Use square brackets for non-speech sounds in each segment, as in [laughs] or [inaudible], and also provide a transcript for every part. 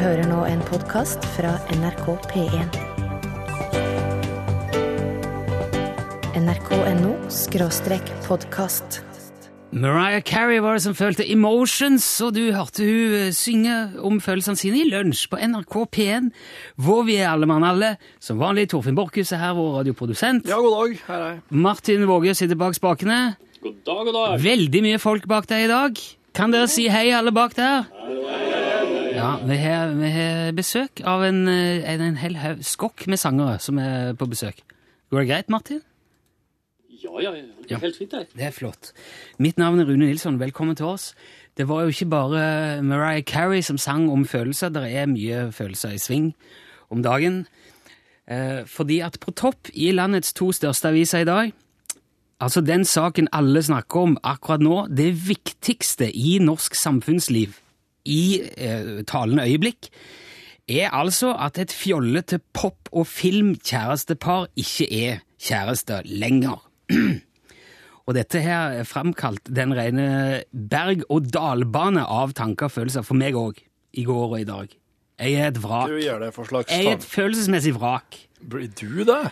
hører nå en podkast fra NRK P1. nrk.no skråstrek podkast. Mariah Carey var det som følte emotions, og du hørte hun eh, synge om følelsene sine i lunsj på NRK P1, hvor vi er alle mann alle. Som vanlig, Torfinn Borchhus er her, vår radioprodusent. Ja, god dag. Hei, hei. Martin Våge sitter bak spakene. God dag, god dag. Veldig mye folk bak deg i dag. Kan dere si hei, alle bak der? Ja, vi har, vi har besøk av en, eh, en, en hel haug skokk med sangere som er på besøk. Går det greit, Martin? Ja, ja, ja. Det er helt fint, det. Det er flott. Mitt navn er Rune Nilsson. Velkommen til oss. Det var jo ikke bare Mariah Carey som sang om følelser. Det er mye følelser i sving om dagen. Eh, fordi at på topp i landets to største aviser i dag, altså den saken alle snakker om akkurat nå, det viktigste i norsk samfunnsliv i eh, talende øyeblikk, er altså at et fjollete pop- og filmkjærestepar ikke er kjærester lenger. [clears throat] Og dette her er framkalt den rene berg-og-dal-bane av tanker og følelser for meg òg, i går og i dag. Jeg er et vrak. Du gjør det for slags Jeg er et følelsesmessig vrak. Blir du det?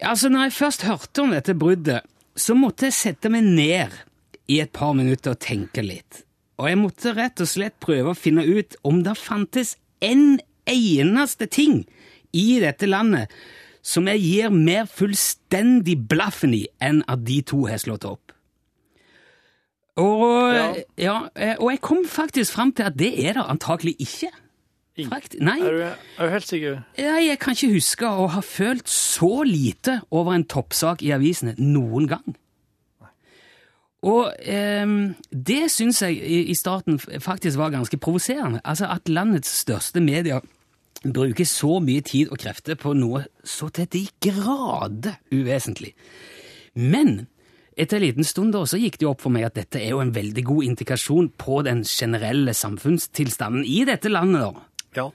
Altså, når jeg først hørte om dette bruddet, så måtte jeg sette meg ned i et par minutter og tenke litt. Og jeg måtte rett og slett prøve å finne ut om det fantes en eneste ting i dette landet som jeg gir mer fullstendig blaffen i enn at de to har slått opp. Og, Ja. ja, eh, og jeg kom faktisk fram til at det er det antakelig ikke. Frakt, nei, Er du, er du helt sikker? ja, jeg kan ikke huske å ha følt så lite over en toppsak i avisene noen gang. Og eh, det syns jeg i, starten faktisk var ganske provoserende. Altså at landets største medier bruker så mye tid og krefter på noe så til de grader uvesentlig. Men etter en liten stund da, så gikk det jo opp for meg at dette er jo en veldig god indikasjon på den generelle samfunnstilstanden i dette landet. da. Ja.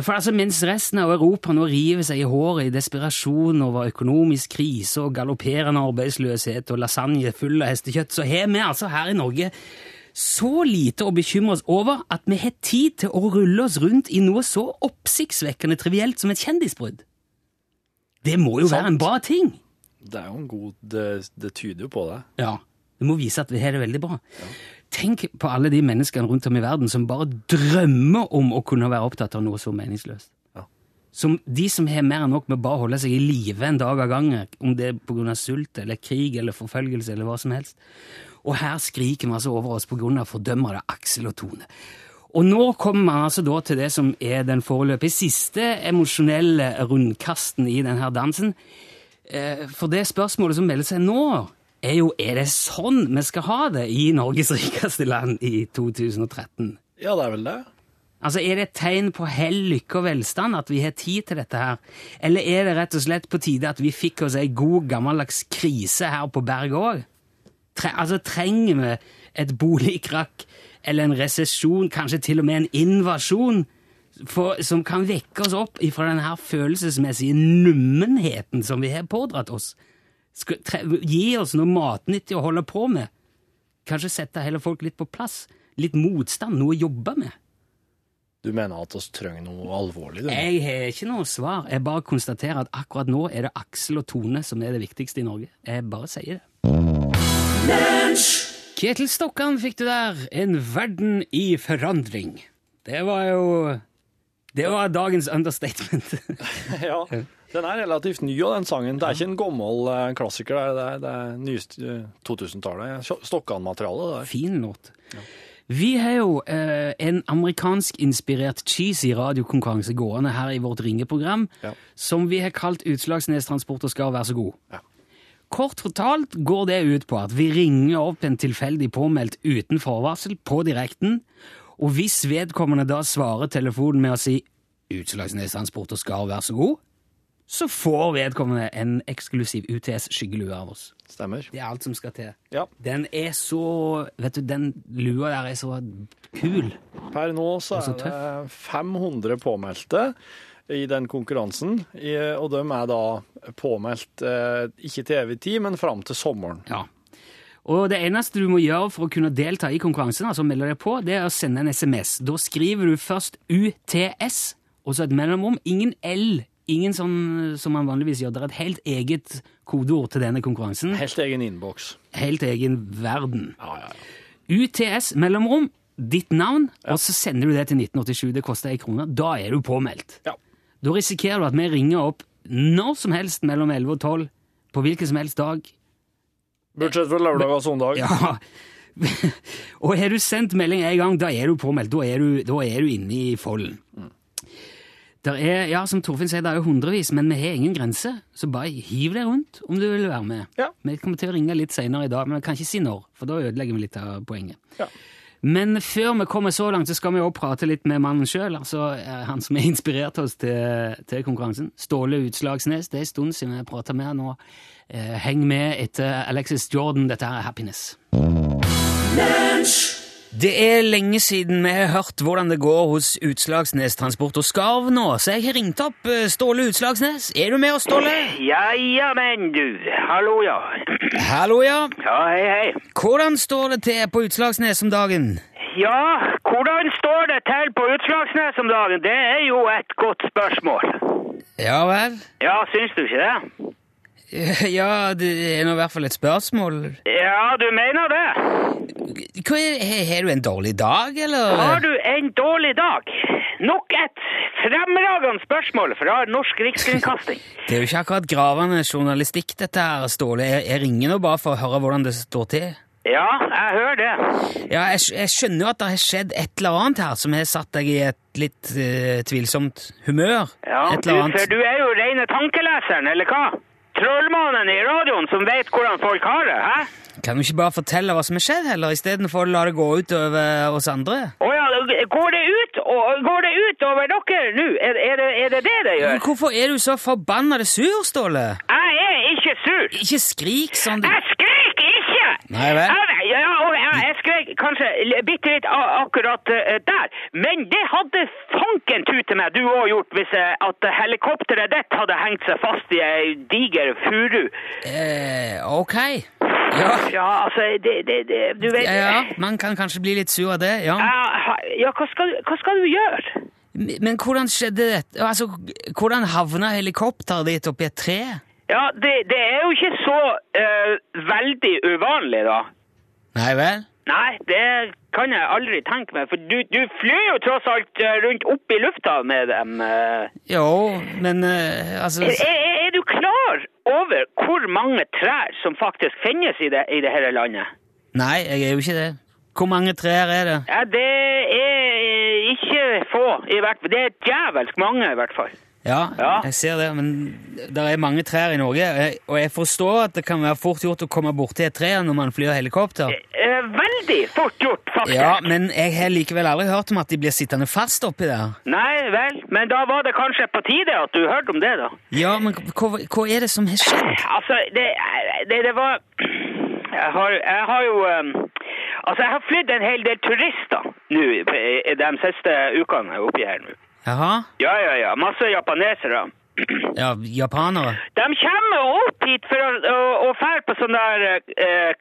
For altså, Mens resten av Europa nå river seg i håret i desperasjon over økonomisk krise og galopperende arbeidsløshet og lasagne full av hestekjøtt, så har vi altså her i Norge så lite å bekymre oss over at vi har tid til å rulle oss rundt i noe så oppsiktsvekkende trivielt som et kjendisbrudd. Det må jo være en bra ting. Det er jo en god Det, det tyder jo på det. Ja, det må vise at vi har det veldig bra. Tenk på alle de menneskene rundt om i verden som bare drømmer om å kunne være opptatt av noe så meningsløst. Ja. Som de som har mer enn nok med bare å holde seg i live en dag av gangen, om det er av sult eller krig eller forfølgelse eller hva som helst. Og her skriker vi altså over oss av fordømmere Aksel og Tone. Og nå kommer man altså da til det som er den foreløpig siste emosjonelle rundkasten i denne dansen. Eh, For det spørsmålet som melder seg nå, er jo er det sånn vi skal ha det i Norges [laughs] rikeste land i 2013? Ja, det er vel det. Altså, Er det et tegn på hell, lykke og velstand at vi har tid til dette her? Eller er det rett og slett på tide at vi fikk oss ei god, gammeldags krise her på berget òg? Tre, altså, trenger vi et boligkrakk eller en resesjon, kanskje til og med en invasjon, for, som kan vekke oss opp ifra den her følelsesmessige nummenheten som vi har pådratt oss? Skal, tre, gi oss noe matnyttig å holde på med? Kanskje sette hele folk litt på plass? Litt motstand, noe å jobbe med? Du mener at oss trenger noe alvorlig, du? Jeg har ikke noe svar. Jeg bare konstaterer at akkurat nå er det Aksel og Tone som er det viktigste i Norge. Jeg bare sier det. Kjetil Stokkan fikk du der. En verden i forandring. Det var jo Det var dagens understatement. [laughs] ja. [laughs] Den er relativt ny, og den sangen. Det er ikke en gammel eh, klassiker. Det er, det er, det er nyest eh, 2000-tallet. Stokkan-materiale. fin låt. Vi har jo eh, en amerikansk-inspirert cheesy radiokonkurranse gående her i vårt ringeprogram, Ja. som vi har kalt Utslagsnes Transport og skal vær så god. Ja. Kort fortalt går det ut på at vi ringer opp en tilfeldig påmeldt uten forvarsel på direkten, og hvis vedkommende da svarer telefonen med å si Utslagsnes Transport og skal vær så god, så får vedkommende en eksklusiv UTS-skyggelue av oss. Stemmer. Det er alt som skal til. Ja. Den er så Vet du, den lua der er så kul. Per nå så så er det 500 påmeldte i den konkurransen, og de er da påmeldt eh, ikke til evig tid, men fram til sommeren. Ja. Og det eneste du må gjøre for å kunne delta i konkurransen, altså melde deg på, det er å sende en SMS. Da skriver du først UTS, og så et mellomrom. Ingen L, ingen sånn som man vanligvis gjør. Det er et helt eget kodeord til denne konkurransen. Helt egen innboks. Helt egen verden. Ja, ja, ja. UTS, mellomrom, ditt navn, og så sender du det til 1987. Det koster ei krone. Da er du påmeldt. Ja. Da risikerer du at vi ringer opp når som helst mellom 11 og 12, på hvilken som helst dag. Budsjett for lørdag og søndag. Ja. [laughs] og har du sendt melding en gang, da er du påmeldt. Da er du, da er du inne i folden. Der er, ja, Som Torfinn sier, det er jo hundrevis, men vi har ingen grense. Så bare hiv deg rundt om du vil være med. Ja. Vi kommer til å ringe litt senere i dag, men jeg kan ikke si når, for da ødelegger vi litt av poenget. Ja. Men før vi kommer så langt, så skal vi også prate litt med mannen sjøl. Altså eh, han som har inspirert oss til, til konkurransen. Ståle Utslagsnes. Det er en stund siden vi prata med han nå. Eh, heng med etter Alexis Jordan. Dette her er Happiness. Det er lenge siden vi har hørt hvordan det går hos Utslagsnes Transport og Skarv nå, så jeg har ringt opp eh, Ståle Utslagsnes. Er du med oss, Ståle? Ja, ja, men du. Hallo, ja. Hallo, ja. Ja, hei, hei. Hvordan står det til på Utslagsnes om dagen? Ja, hvordan står det til på Utslagsnes om dagen? Det er jo et godt spørsmål. Ja vel? Ja, syns du ikke det? [laughs] Ja, det er nå i hvert fall et spørsmål. Ja, du mener det? Hva har- du en dårlig dag, eller? Har du en dårlig dag? Nok et fremragende spørsmål fra Norsk Rikskringkasting. [laughs] Det er jo ikke akkurat gravende journalistikk, dette her, Ståle. Jeg, jeg ringer nå bare for å høre hvordan det står til. Ja, jeg hører det. Ja, jeg, jeg skjønner jo at det har skjedd et eller annet her som har satt deg i et litt uh, tvilsomt humør. Ja, du, for du er jo rene tankeleseren, eller hva? Trollmannen i radioen som vet hvordan folk har det, hæ? Kan du ikke bare fortelle hva som har skjedd, heller, istedenfor å la det gå ut over oss andre? Å ja, går det ut, går det ut over dere nå? Er, er, det, er det det det gjør? Men Hvorfor er du så forbanna sur, Ståle? Jeg er ikke sur. Ikke skrik sånn. Jeg skriker ikke! Nei vel? Ja, ja, jeg skrek kanskje bitte litt akkurat eh, der, men det hadde fanken tute meg du òg gjort hvis eh, at helikopteret ditt hadde hengt seg fast i ei diger furu. Eh, ok. Ja. Ja, altså, det, det, det Du vet ja, man kan kanskje bli litt sur av det, ja. Ja, hva, skal, hva skal du gjøre? Men men hvordan skjedde dette? Altså, hvordan havna helikopteret ditt oppi et tre? Ja, det, det er jo ikke så uh, veldig uvanlig, da. Nei vel? Nei, det kan jeg aldri tenke meg, for du, du flyr jo tross alt eh, rundt opp i lufta med dem. eh. Jo, men eh, altså Er, er, er du klar over hvor mange trær som faktisk finnes i det, i det hele landet? Nei, jeg er jo ikke det. Hvor mange trær er det? Ja, det er ikke få, i hvert fall. Det er djevelsk mange, i hvert fall. Ja, Ja. jeg ser det, men det er mange trær i Norge, og jeg- forstår at det kan være fort gjort å komme borti et tre når man flyr helikopter. Eh, veldig fort gjort, faktisk. Ja, men jeg har likevel aldri hørt om at de blir sittende fast oppi der. Nei vel, men da var det kanskje på tide at du hørte om det, da. Ja, men hva, hva er det som har skjedd? Altså, det, det, det var jeg har, jeg har jo um, Altså, jeg har flydd en hel del turister nå i- de siste ukene oppi her nå. Jaha? Ja, ja, ja. Masse japanesere. [clears throat] Ja, japanere? De kommer opp hit for å, å, å fære på sånn der eh,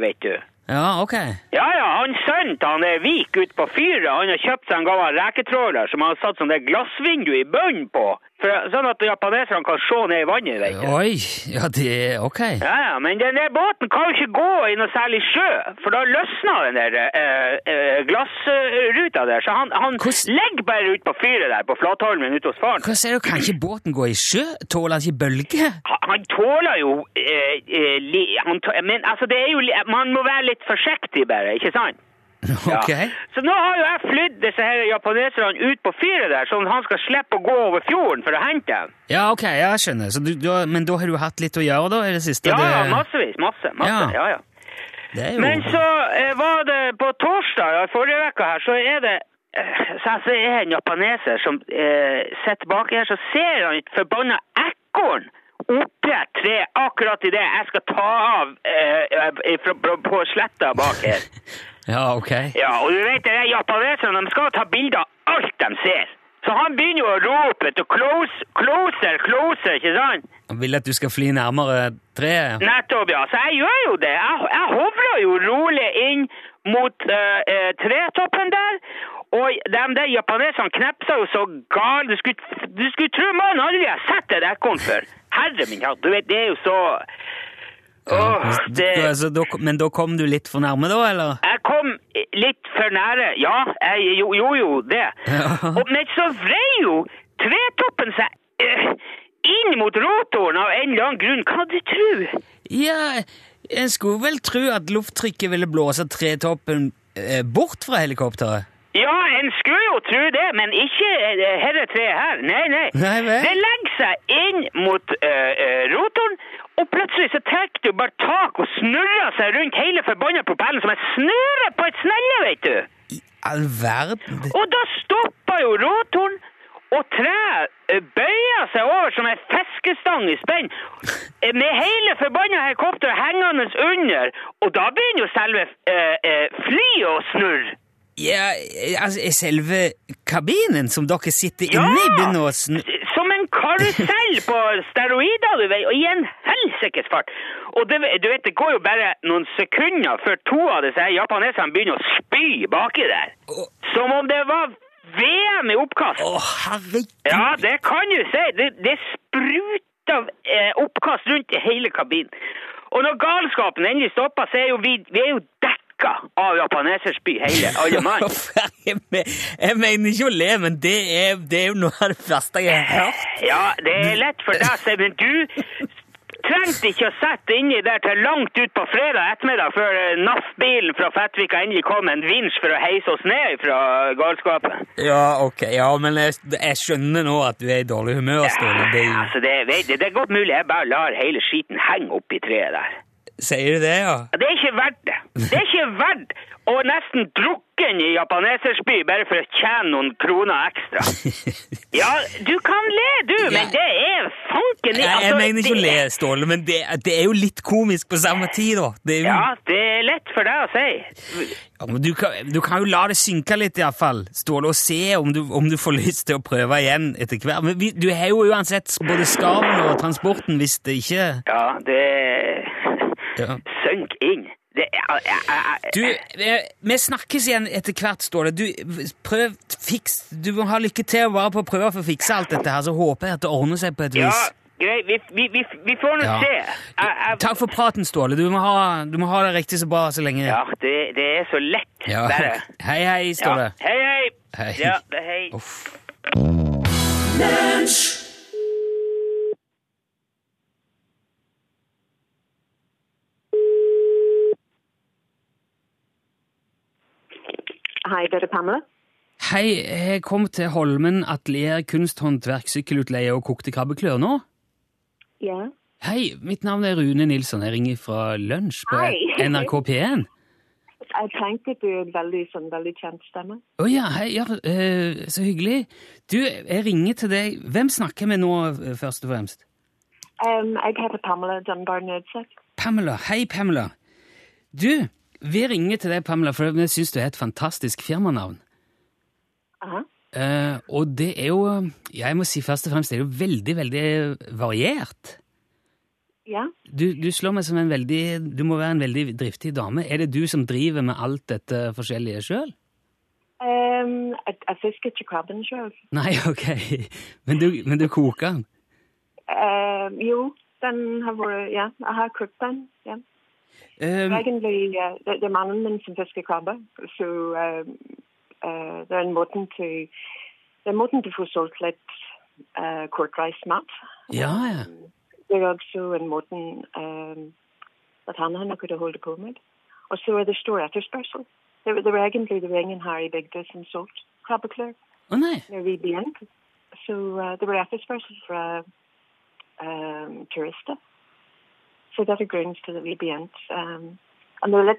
vet du. Ja, ok. Ja, ja, han til han er Vik ute på fyret, han har kjøpt seg en gammel reketråler som han har satt sånn der glassvindu i bunnen på, for, sånn at japaneserne kan se ned i vannet, vet du. Oi, ja, det er ok. Ja, ja, men den der båten kan jo ikke gå i noe særlig sjø, for da løsner den der eh, eh, glassruta der, så han, han Hvordan- legger bare ut på fyret der, på Flatholmen ute hos faren. Hva sier du, kan ikke båten gå i sjø? Tåler han ikke bølger? Han, han tåler jo eh, eh, li, han tåler, Men altså, det er jo Man må være litt forsiktig bare, ikke sant? [laughs] Ja. Ok. Så nå har jo jeg flydd disse her japaneserne ut på fyret der, sånn at han skal slippe å gå over fjorden for å hente dem. Ja, ok, jeg skjønner. Så du, du, men da har du hatt litt å gjøre da, i det siste? Ja, ja, massevis. Masse. masse, Ja. ja, ja. jo... Men så eh, var det på torsdag ja, forrige uke her, så er det eh, så jeg ser en japaneser som eh, sitter baki her, så ser han et forbanna ekorn oppi et tre akkurat idet jeg skal ta av eh, eh, fra, på, på sletta bak her. [laughs] Ja, ok. Ja, og du vet, det, der japaneserne de skal ta bilder av alt de ser. Så han begynner jo å rope, til. Close, closer, closer, ikke sant? Han vil at du skal fly nærmere treet. Nettopp, ja. Så jeg gjør jo det. Jeg, jeg hovrer jo rolig inn mot uh, uh, tretoppen der. Og de der japaneserne knepsa jo så galt. Du skulle, du skulle tro mannen aldri har sett et ekorn før. Herre min hatt, du vet, det er jo så Åh, det... Altså, da, men da kom du litt for nærme, da, eller? Jeg kom litt for nære, ja. Jeg gjorde jo, jo, det. Og, men så vrei jo tretoppen seg øh, inn mot rotoren av en eller annen grunn. Hva du tro? Ja, en skulle vel tro at lufttrykket ville blåse tretoppen øh, bort fra helikopteret? Ja, en skulle jo tro det, men ikke eh, herre tre her. Nei, nei. Nei? Det legger seg inn mot uh, rotoren, og plutselig så tar det bare tak og snurrer seg rundt hele forbanna propellen som en snurre på et snelle, vet du. I all verden det- Og da stopper jo rotoren, og treet bøyer seg over som en fiskestang i spenn, med hele forbanna helikopteret hengende under, og da begynner jo selve flyet å snurre. Ja, altså er selve kabinen som dere sitter Ja! inne i, begynner å snu... Som en karusell på steroider, du vet, og i en helsikes fart. Og det, du vet, det går jo bare noen sekunder før to av disse japaneserne begynner å spy baki der. Oh. Som om det var VM i oppkast. å, herregud! Ja, det kan du si. Det, det spruter eh, oppkast rundt i hele kabinen. Og når galskapen endelig stopper, så er jo vi, vi er jo dekka av japaneserspy, hele, alle [laughs] mann. Jeg mener ikke å le, men det er, det er jo noe av det verste jeg har hørt. Ja, det er lett for deg, men du trengte ikke å sette inni der til langt ut på fredag ettermiddag før eh, NAF-bilen fra Fettvika endelig kom en vinsj for å heise oss ned fra galskapen. Ja, ok, ja, men jeg, jeg skjønner nå at du er i dårlig humør, Ståle. Det er Altså, det, vet det er godt mulig jeg bare lar hele skiten henge oppi treet der. Sier du det, ja? Det er ikke verdt det. Det er ikke verdt å nesten drukken i japanesersby bare for å tjene noen kroner ekstra. [laughs] Ja, du kan le, du, men det er fanken i Jeg, jeg altså, mener ikke å le, Ståle, men det, det er jo litt komisk på samme tid, da. Det jo, Ja, det er lett for deg å si. Ja, men du, kan, du kan jo la det synke litt, iallfall, Ståle, og se om du, om du får lyst til å prøve igjen etter hvert. Men du har jo uansett både skarven og transporten hvis det ikke Ja, det Ja. Sønk inn. Det er jeg, jeg, Du, eh, vi snakkes igjen etter hvert, Ståle. Du, prøv, fiks Du må ha lykke til bare på å prøve å få fiksa alt dette her, så håper jeg at det ordner seg på et Ja, vis. greit. Vi, vi, vi, vi får nå Ja. se. Jeg, jeg, Takk for praten, Ståle. Du må ha, du må ha det riktig så bra så lenge. ja, det, det er så lett, Ja. bare. Hei, hei, Ja. Ståle. Hei, hei. Hei. Ja, det er hei. Uff. Hei, det er Pamela. Hei, jeg kom til Holmen Atelier kunsthåndverk, sykkelutleie og kokte krabbeklør nå. Ja. Hei, mitt navn er Rune Nilsson. Jeg ringer fra Lunsj på Hei. NRK P1. Jeg tenkte du er en veldig, sånn, veldig kjent stemme. Å ja, hei, ja, eh, så hyggelig. Du, jeg ringer til deg. Hvem snakker vi nå, eh, først og fremst? Um, jeg heter Pamela Dunbar Nødseth. Pamela. Hei, Pamela. Du, vi ringer til deg, Pamela, for vi syns du er et fantastisk firmanavn. Aha. Eh, og det er jo Jeg må si først og fremst det er jo veldig, veldig variert. Ja. Du, du slår meg som en veldig Du må være en veldig driftig dame. Er det du som driver med alt dette forskjellige sjøl? Um, jeg, jeg fisker ikke krabben selv. Nei, [laughs] ok. Men du, men du koker den? Um, jo, den har vært, ja, jeg har kokt den, ja. Um, Egentlig, uh, det, det er mannen min som fisker krabber, så um, uh, det er en måten til, det er en måten til å få solgt litt uh, kortreist mat. ja, ja. Det er også en måte um, at han har noe å holde på med. Og så er det stor etterspørsel. Det, det var egentlig det var ingen her i bygda som solgte krabbeklør Å nei. når vi begynte. Så uh, det var etterspørsel fra um, turister. Til at. Um,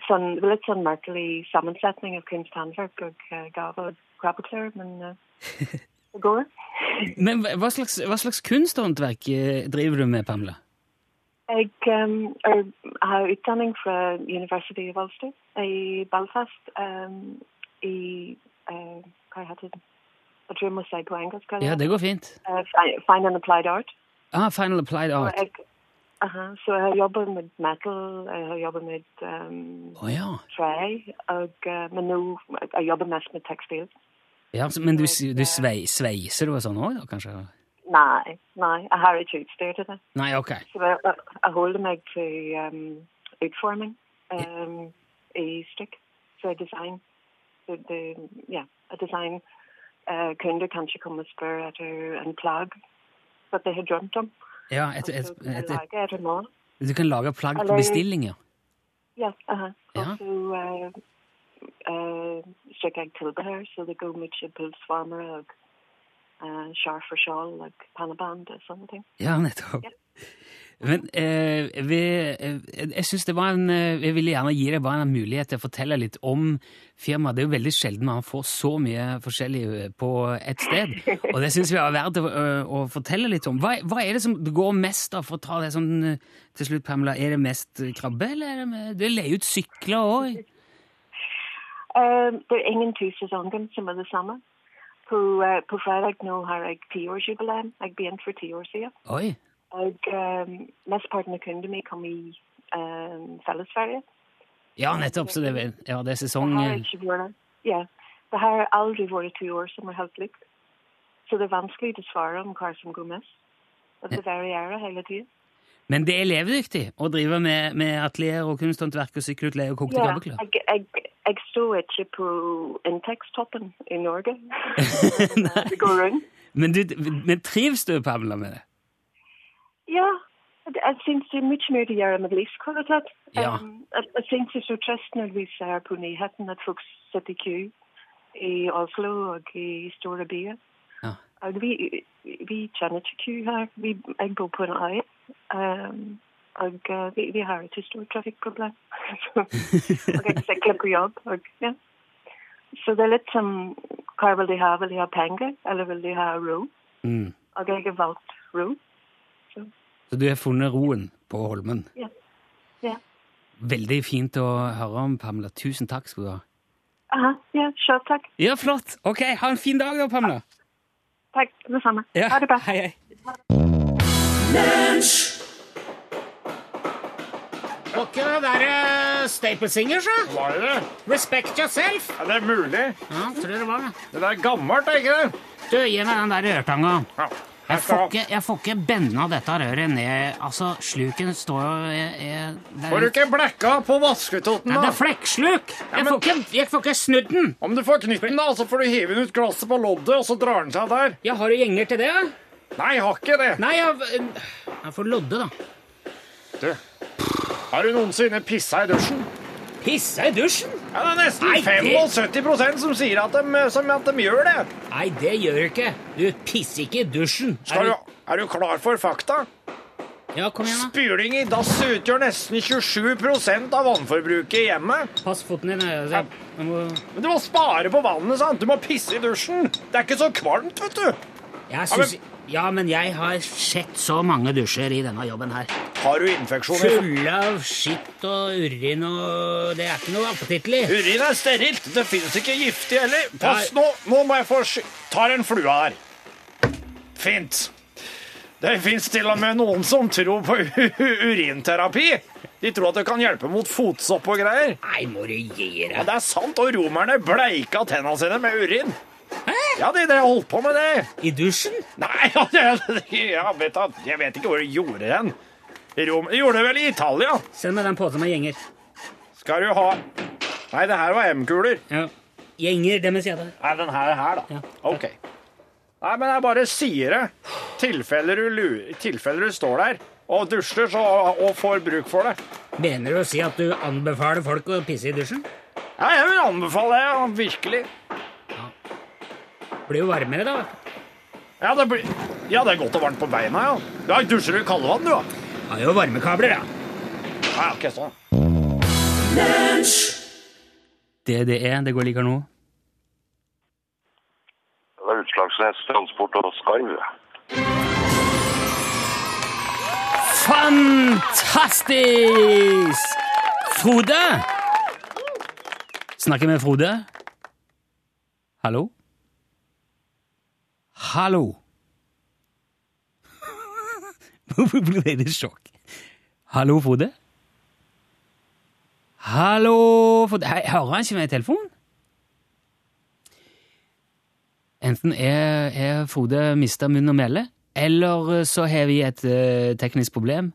sånn, det var litt sånn merkelig sammensetning av kunsthåndverk og uh, gave og men uh. [laughs] Men hva slags, hva slags kunsthåndverk eh, driver du med, Pamela? Jeg um, er, har utdanning fra University of Ulster i Belfast. Um, I uh, hva heter det? Jeg tror jeg må si på engelsk. Ja, det går fint. Uh, Fine and applied art. Ah, Final Applied Art. jeg, aha, så jeg har jobbet med metal, jeg har jobbet med um, oh, ja. tre, og, men nå jeg jobber mest med tekstil. ja. Men du, du svei, sveiser du og sånn òg, da, kanskje? Nei, nei, jeg har ikke utstyr til det. Nei, ok. Så jeg, jeg- holder meg til um, utforming um, i strikk. Så design. Så det, ja, design. Uh, kunder kanskje kommer og spør etter en plagg som de har drømt om. Ja, et, et, et, et, du kan lage plagg på bestilling, ja. Ja, Uh Ja. Og så uh, uh, strikker jeg tilbehør, så det går mye pulsvarmer og uh, skjerf og skjold og pannebånd og sånne ting. Ja, nettopp. Men eh, vi, eh, jeg synes det var en eh, Jeg ville gjerne gi deg bare en mulighet til å fortelle litt om firmaet. Det er jo veldig sjelden man får så mye forskjellig eh, på ett sted. [laughs] Og det syns vi er verdt å, å- fortelle litt om. Hva, hva er det som går mest da, for å ta det sånn til slutt, Pamela? Er det mest krabbe, eller er det med, leier ut sykler òg? Uh, det er ingen to sesonger som er det samme. På, uh, på fredag nå har jeg tiårsjubileum. Jeg begynte for ti år siden. Oi. Og um, mesteparten av kundene mine kommer i um, fellesferie. Ja, nettopp. Så det, er ja, det er sesong Det har ikke vært ja, det har aldri vært to år som er helt likt. Så det er vanskelig å svare om hva som går mest. Og det varierer hele tiden. Men det er levedyktig å drive med, med atelier og kunsthåndverk og sykkelutleie og kokte Ja, krabbeklør. jeg, jeg, jeg står ikke på inntektstoppen i Norge. [laughs] det går rundt. Men, du, men trives du, Pamela, med det? Ja, jeg- syns det er mye mer å gjøre med livskvalitet. Ja. Um, jeg, jeg syns det er så trist når vi ser på nyhetene at folk sitter i kø i Oslo og i store byer. Ja. Vi, vi kjenner ikke kø her. Vi, jeg bor på en øy. Um, og uh, vi, vi har et stort trafikkproblem. [laughs] og jeg sykler på jobb. Og, ja. Så det er litt som hva vil de ha? Vil de ha penger, eller vil de ha ro? Mm. Og jeg har valgt ro. Så du har funnet roen på Holmen. Ja. Ja. Veldig fint å høre om, Pamela. Tusen takk skal du ha. Aha, ja, sjøl takk. Ja, flott. Ok, ha en fin dag da, Pamela. Takk, det samme. Ja, Ha det bra. Hei, hei. Var ikke det der uh, Staple Singers, da? Var det det? Respect yourself. Er det mulig? Ja, tror det var det. Det der er gammelt, er ikke det? Du, gi meg den der ørtanga. Ja. Jeg får ikke, jeg får ikke benda dette røret ned. Altså, sluken står jo jeg, jeg, Får du ikke blekka på vasketotten, Nei, det er flekksluk! Ja, men- får ikke, jeg får ikke snudd den. Om du får knytt den, da, så får du hive den ut glasset på loddet, og så drar den seg der. Ja, har du gjenger til det? Nei, jeg har ikke det. Nei, jeg, jeg får lodde, da. Du, har du noensinne pissa i dusjen? Pissa i dusjen? Ja, det er nesten Nei, 75 det... som sier at de, som at de gjør det. Nei, det gjør du ikke. Du pisser ikke i dusjen. Er du, er du klar for fakta? Ja, kom igjen, da. Spyling i dass utgjør nesten 27 av vannforbruket i hjemmet. Pass foten din. jeg- jeg må- Men du må spare på vannet, sant? Du må pisse i dusjen. Det er ikke så kvalmt, vet du. Jeg synes, ja, men jeg har sett så mange dusjer i denne jobben her. Har du infeksjoner? Fulle av skitt og urin og Det er ikke noe appetittlig. Urin er sterilt. Det fins ikke giftig heller. Pass nå, nå må jeg få. Tar en flue her. Fint. Det fins til og med noen som tror på [laughs] urinterapi. De tror at det kan hjelpe mot fotsopp og greier. Nei, må du gi Ja, det er sant, og romerne bleika tennene sine med urin. Ja, de, de holdt på med det. I dusjen? Nei, [laughs] ja, vet jeg vet ikke hvor de gjorde den. Rom, de gjorde det vel i Italia. Send meg den posen med gjenger. Skal du ha Nei, det her var M-kuler. Ja. Gjenger, det med sida der. Nei, den her er her, da. Ja. Ok. Nei, men jeg bare sier det. Tilfeller du, tilfeller du står der og dusjer så, og får bruk for det. Mener du å si at du anbefaler folk å pisse i dusjen? Ja, jeg vil anbefale det, virkelig. Blir jo varmere, da. Ja, det, blir, ja, det er godt og varmt på beina, ja. Ja, dusjer du i kaldvann, du, da? Har jo varmekabler, ja. Ja, ok, sånn. Det det er, det går like nå. Det er Utslagsnes Transport og Skarv. Fantastisk! Frode! Snakker med Frode? Hallo? Hallo. [laughs] Hvorfor ble det sjokk? Hallo, Frode? Hallo, Frode? Hører han ikke meg i telefonen? Enten er, er Frode mista munn og mæle, eller så har vi et eh, teknisk problem.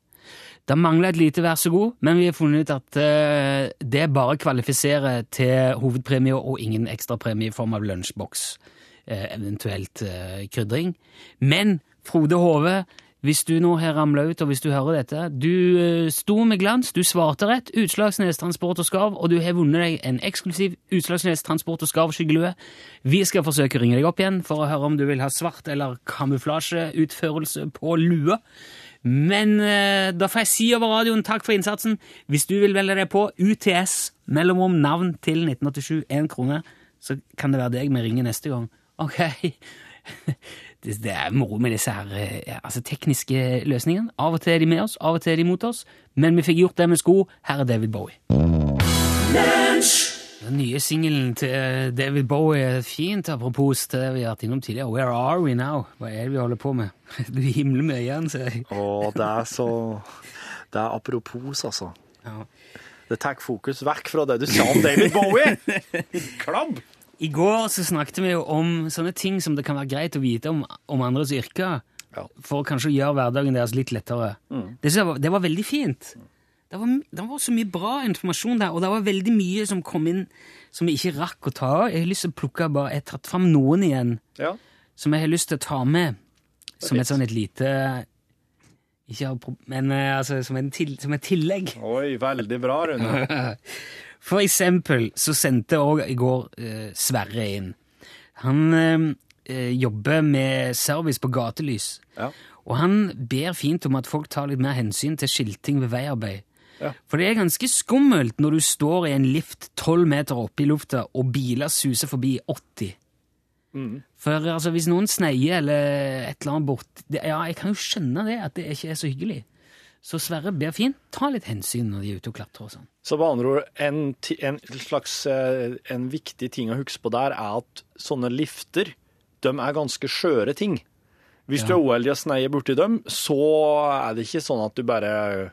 Det mangler et lite vær så god, men vi har funnet ut at eh, det bare kvalifiserer til hovedpremie og ingen ekstrapremie i form av lunsjboks, eventuelt eh, krydring. Men Frode Hove, hvis du nå har ramla ut, og hvis du hører dette Du eh, sto med glans, du svarte rett. Utslagsnes Transport og Skarv, og du har vunnet deg en eksklusiv Utslagsnes Transport og Skarv-skyggelue. Vi skal forsøke å ringe deg opp igjen for å høre om du vil ha svart eller kamuflasjeutførelse på lua. Men eh, da får jeg si over radioen takk for innsatsen. Hvis du vil velge deg på UTS, mellomrom navn til 1987, én krone, så kan det være deg vi ringer neste gang. Ok. [laughs] Det, det er moro med disse her eh, altså tekniske løsningene. Av og til er de med oss, av og til er de mot oss. Men vi fikk gjort det med sko. Her er David Bowie. Den nye singelen til eh, David Bowie er fint, apropos til det vi har vært innom tidligere. Where are we now? Hva er det vi holder på med? [laughs] Du himler med øynene, ser jeg. Å, det er så Det er apropos, altså. Ja. Det tar fokus vekk fra det du sa om David Bowie! [laughs] Klabb! I går så snakket vi jo om sånne ting som det kan være greit å vite om, om andres yrker, Ja. for å kanskje gjøre hverdagen deres litt lettere. Det, synes var, det var veldig fint. Det var, det var så mye bra informasjon der, og det var veldig mye som kom inn som vi ikke rakk å ta av. Jeg har lyst til å plukke bare, jeg har tatt fram noen igjen Ja. som jeg har lyst til å ta med som et sånn et lite ikke har, men eh, altså, som, en til, som et tillegg. Oi, veldig bra, Rune. [laughs] For eksempel så sendte òg i går eh, Sverre inn. Han eh, eh, jobber med service på gatelys. Ja. Og han ber fint om at folk tar litt mer hensyn til skilting ved veiarbeid. Ja. For det er ganske skummelt når du står i en lift tolv meter oppe i lufta, og biler suser forbi 80. For altså, hvis noen sneier eller et eller annet bort det, Ja, jeg kan jo skjønne det, at det ikke er så hyggelig. Så Sverre ber fint ta litt hensyn når de er ute og klatrer og sånn. Så på andre ord, en, en slags eh, en viktig ting å huske på der er at sånne lifter, de er ganske skjøre ting. Hvis du Ja. er uheldig og sneier borti dem, så er det ikke sånn at du bare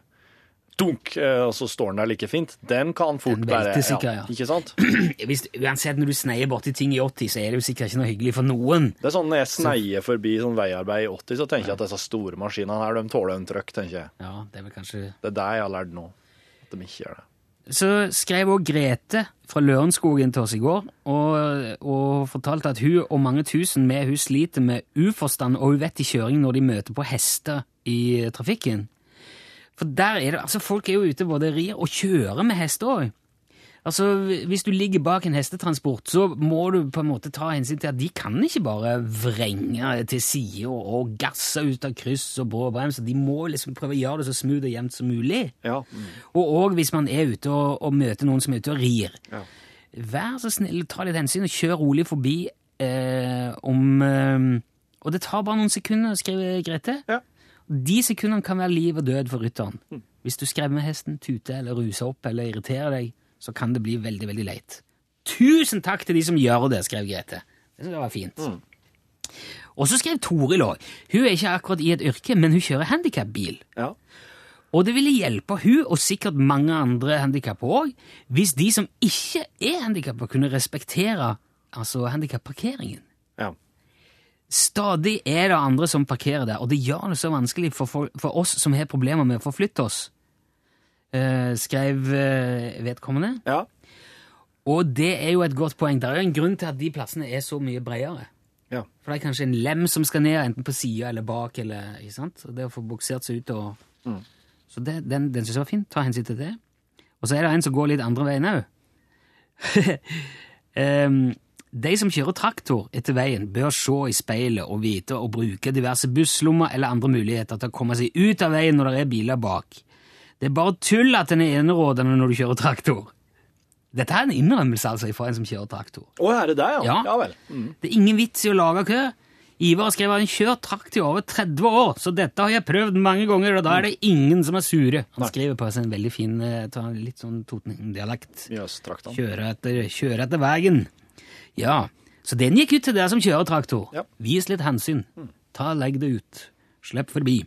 dunk, eh, og så står den der like fint. Den kan fort bare sikker, ja. Ikke sant? [clears throat] Hvis, uansett, når du sneier borti ting i 80, så er det jo sikkert ikke noe hyggelig for noen. Det er sånn Når jeg sneier forbi sånn veiarbeid i 80, så tenker jeg at disse store maskinene her, de tåler en trøkk. tenker jeg. Ja, det er vel kanskje... Det er det jeg har lært nå. At de ikke gjør det. Så skrev også Grete fra Lørenskogen til oss i går, og, og fortalte at hun og mange tusen med hun sliter med uforstand og uvettig kjøring når de møter på hester i trafikken. For der er det, altså Folk er jo ute både rir og kjører med hester òg. Altså, hvis du ligger bak en hestetransport, så må du på en måte ta hensyn til at de kan ikke bare vrenge til side og, og gasse ut av kryss og brå brems. De må liksom prøve å gjøre det så smooth og jevnt som mulig. Ja. Og òg hvis man er ute og, og møter noen som er ute og rir. Ja. Vær så snill, ta litt hensyn og kjør rolig forbi eh, om eh, Og det tar bare noen sekunder, skriver Grete. Ja. De sekundene kan være liv og død for rytteren. Hvis du skremmer hesten, tuter eller ruser opp eller irriterer deg, så kan det bli veldig, veldig leit. Tusen takk til de som gjør det, skrev Grete. Det synes jeg var fint. Og så skrev Toril òg. Hun er ikke akkurat i et yrke, men hun kjører handikapbil. Ja. Og det ville hjelpe hun, og sikkert mange andre handikappa òg, hvis de som ikke er handikappa, kunne respektere altså handikapparkeringen. Stadig er det andre som parkerer der, og det gjør det så vanskelig for, for, for oss som har problemer med å forflytte oss, eh, skrev eh, vedkommende. ja. Og det er jo et godt poeng. Det er jo en grunn til at de plassene er så mye bredere. Ja. For det er kanskje en lem som skal ned, enten på sida eller bak, eller, ikke sant? Og det å få buksert seg ut og Så det, den, den syns jeg var fin. Ta hensyn til det. Og så er det en som går litt andre veien òg. um, [laughs] de som kjører traktor etter veien, bør se i speilet og vite å bruke diverse busslommer eller andre muligheter til å komme seg ut av veien når det er biler bak. Det er bare tull at den er enerådende når du kjører traktor. Dette er en innrømmelse altså fra en som kjører traktor. Å, er det der, ja? Ja. Vel. Mm. Det er ingen vits i å lage kø. Ivar har skrevet at han kjørt traktor i over 30 år, så dette har jeg prøvd mange ganger, og da er det ingen som er sure. Han skriver på seg en veldig fin eh, litt sånn Toten-dialekt. Yes, Kjøre etter, kjøre etter veien. Ja, Så den gikk ut til deg som kjører traktor. Ja. Vis litt hensyn. Ta, Legg det ut. Slipp forbi.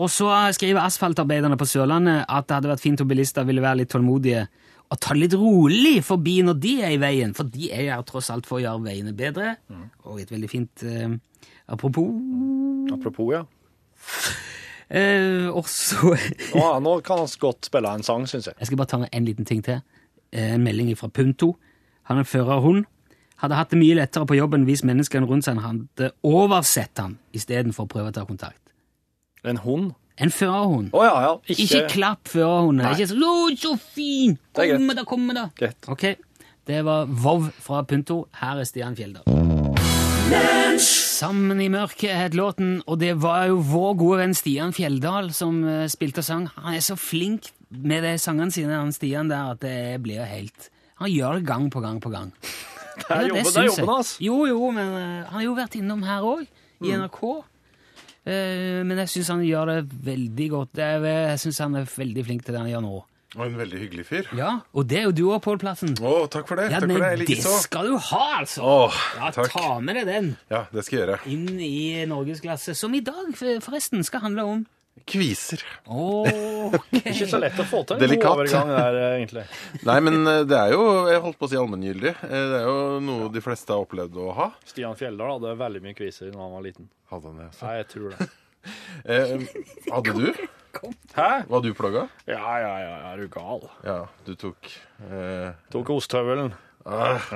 Og så skriver asfaltarbeiderne på Sørlandet at det hadde vært fint om bilister ville være litt tålmodige og ta litt rolig forbi når de er i veien, for de er her tross alt for å gjøre veiene bedre. Og et veldig fint uh, apropos Apropos, ja. Uh, [laughs] Og så Nå, nå kan vi godt spille en sang, syns jeg. Jeg skal bare ta en liten ting til. Eh, En melding fra Punto. Han er førerhund. Hadde hatt det mye lettere på jobben hvis menneskene rundt seg hadde oversett han istedenfor å prøve å ta kontakt. En hund? En førerhund. Å ja, ja. Ikke, Ikke, klapp førerhunden. Ikke sånn 'Å, så fin! Kom med. Komme da, komme da!' Greit. Ok, Det var Vov fra Punto. Her er Stian Fjelder. Sammen i mørket het låten, og det var jo vår gode venn Stian Fjelldal som eh, spilte og sang. Han er så flink med de sangene sine, han Stian der, at det blir helt Han gjør det gang på gang på gang. [laughs] Det er jobben, det er jobben hans. Jo, jo, men uh, han har jo vært innom her òg, i Mm. NRK. Eh, men jeg syns han gjør det veldig godt. Er, jeg syns han er veldig flink til det han gjør nå. Og en veldig hyggelig fyr. Ja, Og det er jo du òg, Pål Plassen. Å, takk for det. Ja, takk men for det. Jeg det skal du ha, altså! Åh, ja, takk. Ta med deg den Ja, det skal jeg gjøre. inn i norgesklasse, som i dag forresten skal handle om Kviser. Oh, okay. [laughs] Ikke så lett å få til en Delikat. god overgang der, eh, egentlig. [laughs] Nei, men eh, det er jo Jeg holdt på å si allmenngyldig. Eh, Det er jo noe de fleste har opplevd å ha. Stian Fjelldal hadde veldig mye kviser da han var liten. Hadde han det Så. Nei, jeg tror det. [laughs] Eh, hadde du? Hæ? Var du plaga? Ja, ja, ja, er du gal? Ja, du tok eh, Tok osthøvelen. Ah,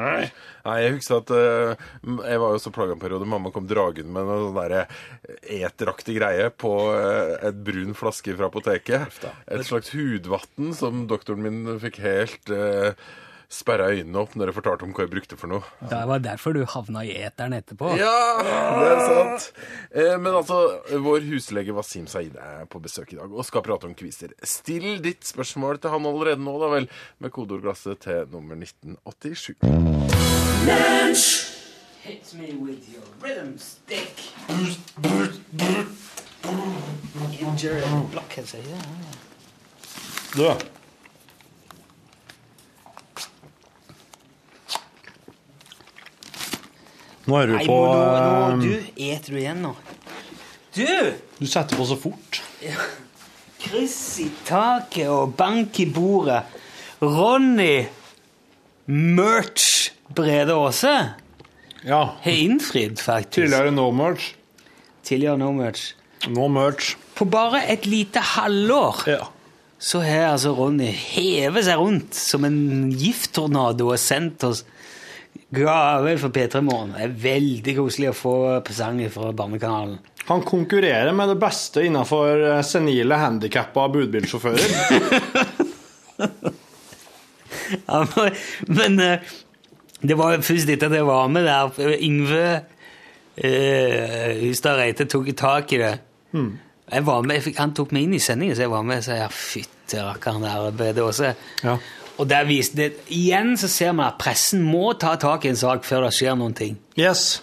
Nei, jeg husker at eh, jeg var jo så plaga en periode. Mamma kom dragende med noe sånn derre eteraktig greie på eh, et brun flaske fra apoteket. Et slags hudvann som doktoren min fikk helt uh, sperra øynene opp når jeg fortalte om hva jeg brukte for noe. Det var derfor du havna i eteren etterpå. Ja, det er sant. Eh, men altså, vår huslege Wasim Saeed er på besøk i dag og skal prate om kviser. Still ditt spørsmål til han allerede nå, da vel, med kodeordglasset til nummer 1987. Hit me with your rhythm stick. Injury blockhead, sier jeg. Du, nå er du Nei, på nå, nå, eh, du, eter du igjen nå? Du! Du setter på så fort. Kryss i taket og bank i bordet. Ronny Merch Brede Aase Ja. har innfridd, faktisk. Tidligere no merch. Tidligere no merch. No merch. På bare et lite halvår Ja. så har altså Ronny hevet seg rundt som en gifttornado og sendt oss gaver for P3 Morgen. Det er veldig koselig å få presanger fra Barnekanalen. Han konkurrerer med det beste innenfor eh, senile, handikappa budbilsjåfører. [laughs] Ja, men eh, det var først etter at jeg var med der eh, Yngve uh, Hustad Reite tok tak i det. Jeg var med, han tok meg inn i sendingen, så jeg var med og sa ja, fytti rakkeren der. Brede også. Ja. Og der viste det, igjen så ser man at pressen må ta tak i en sak før det skjer noen ting. Yes.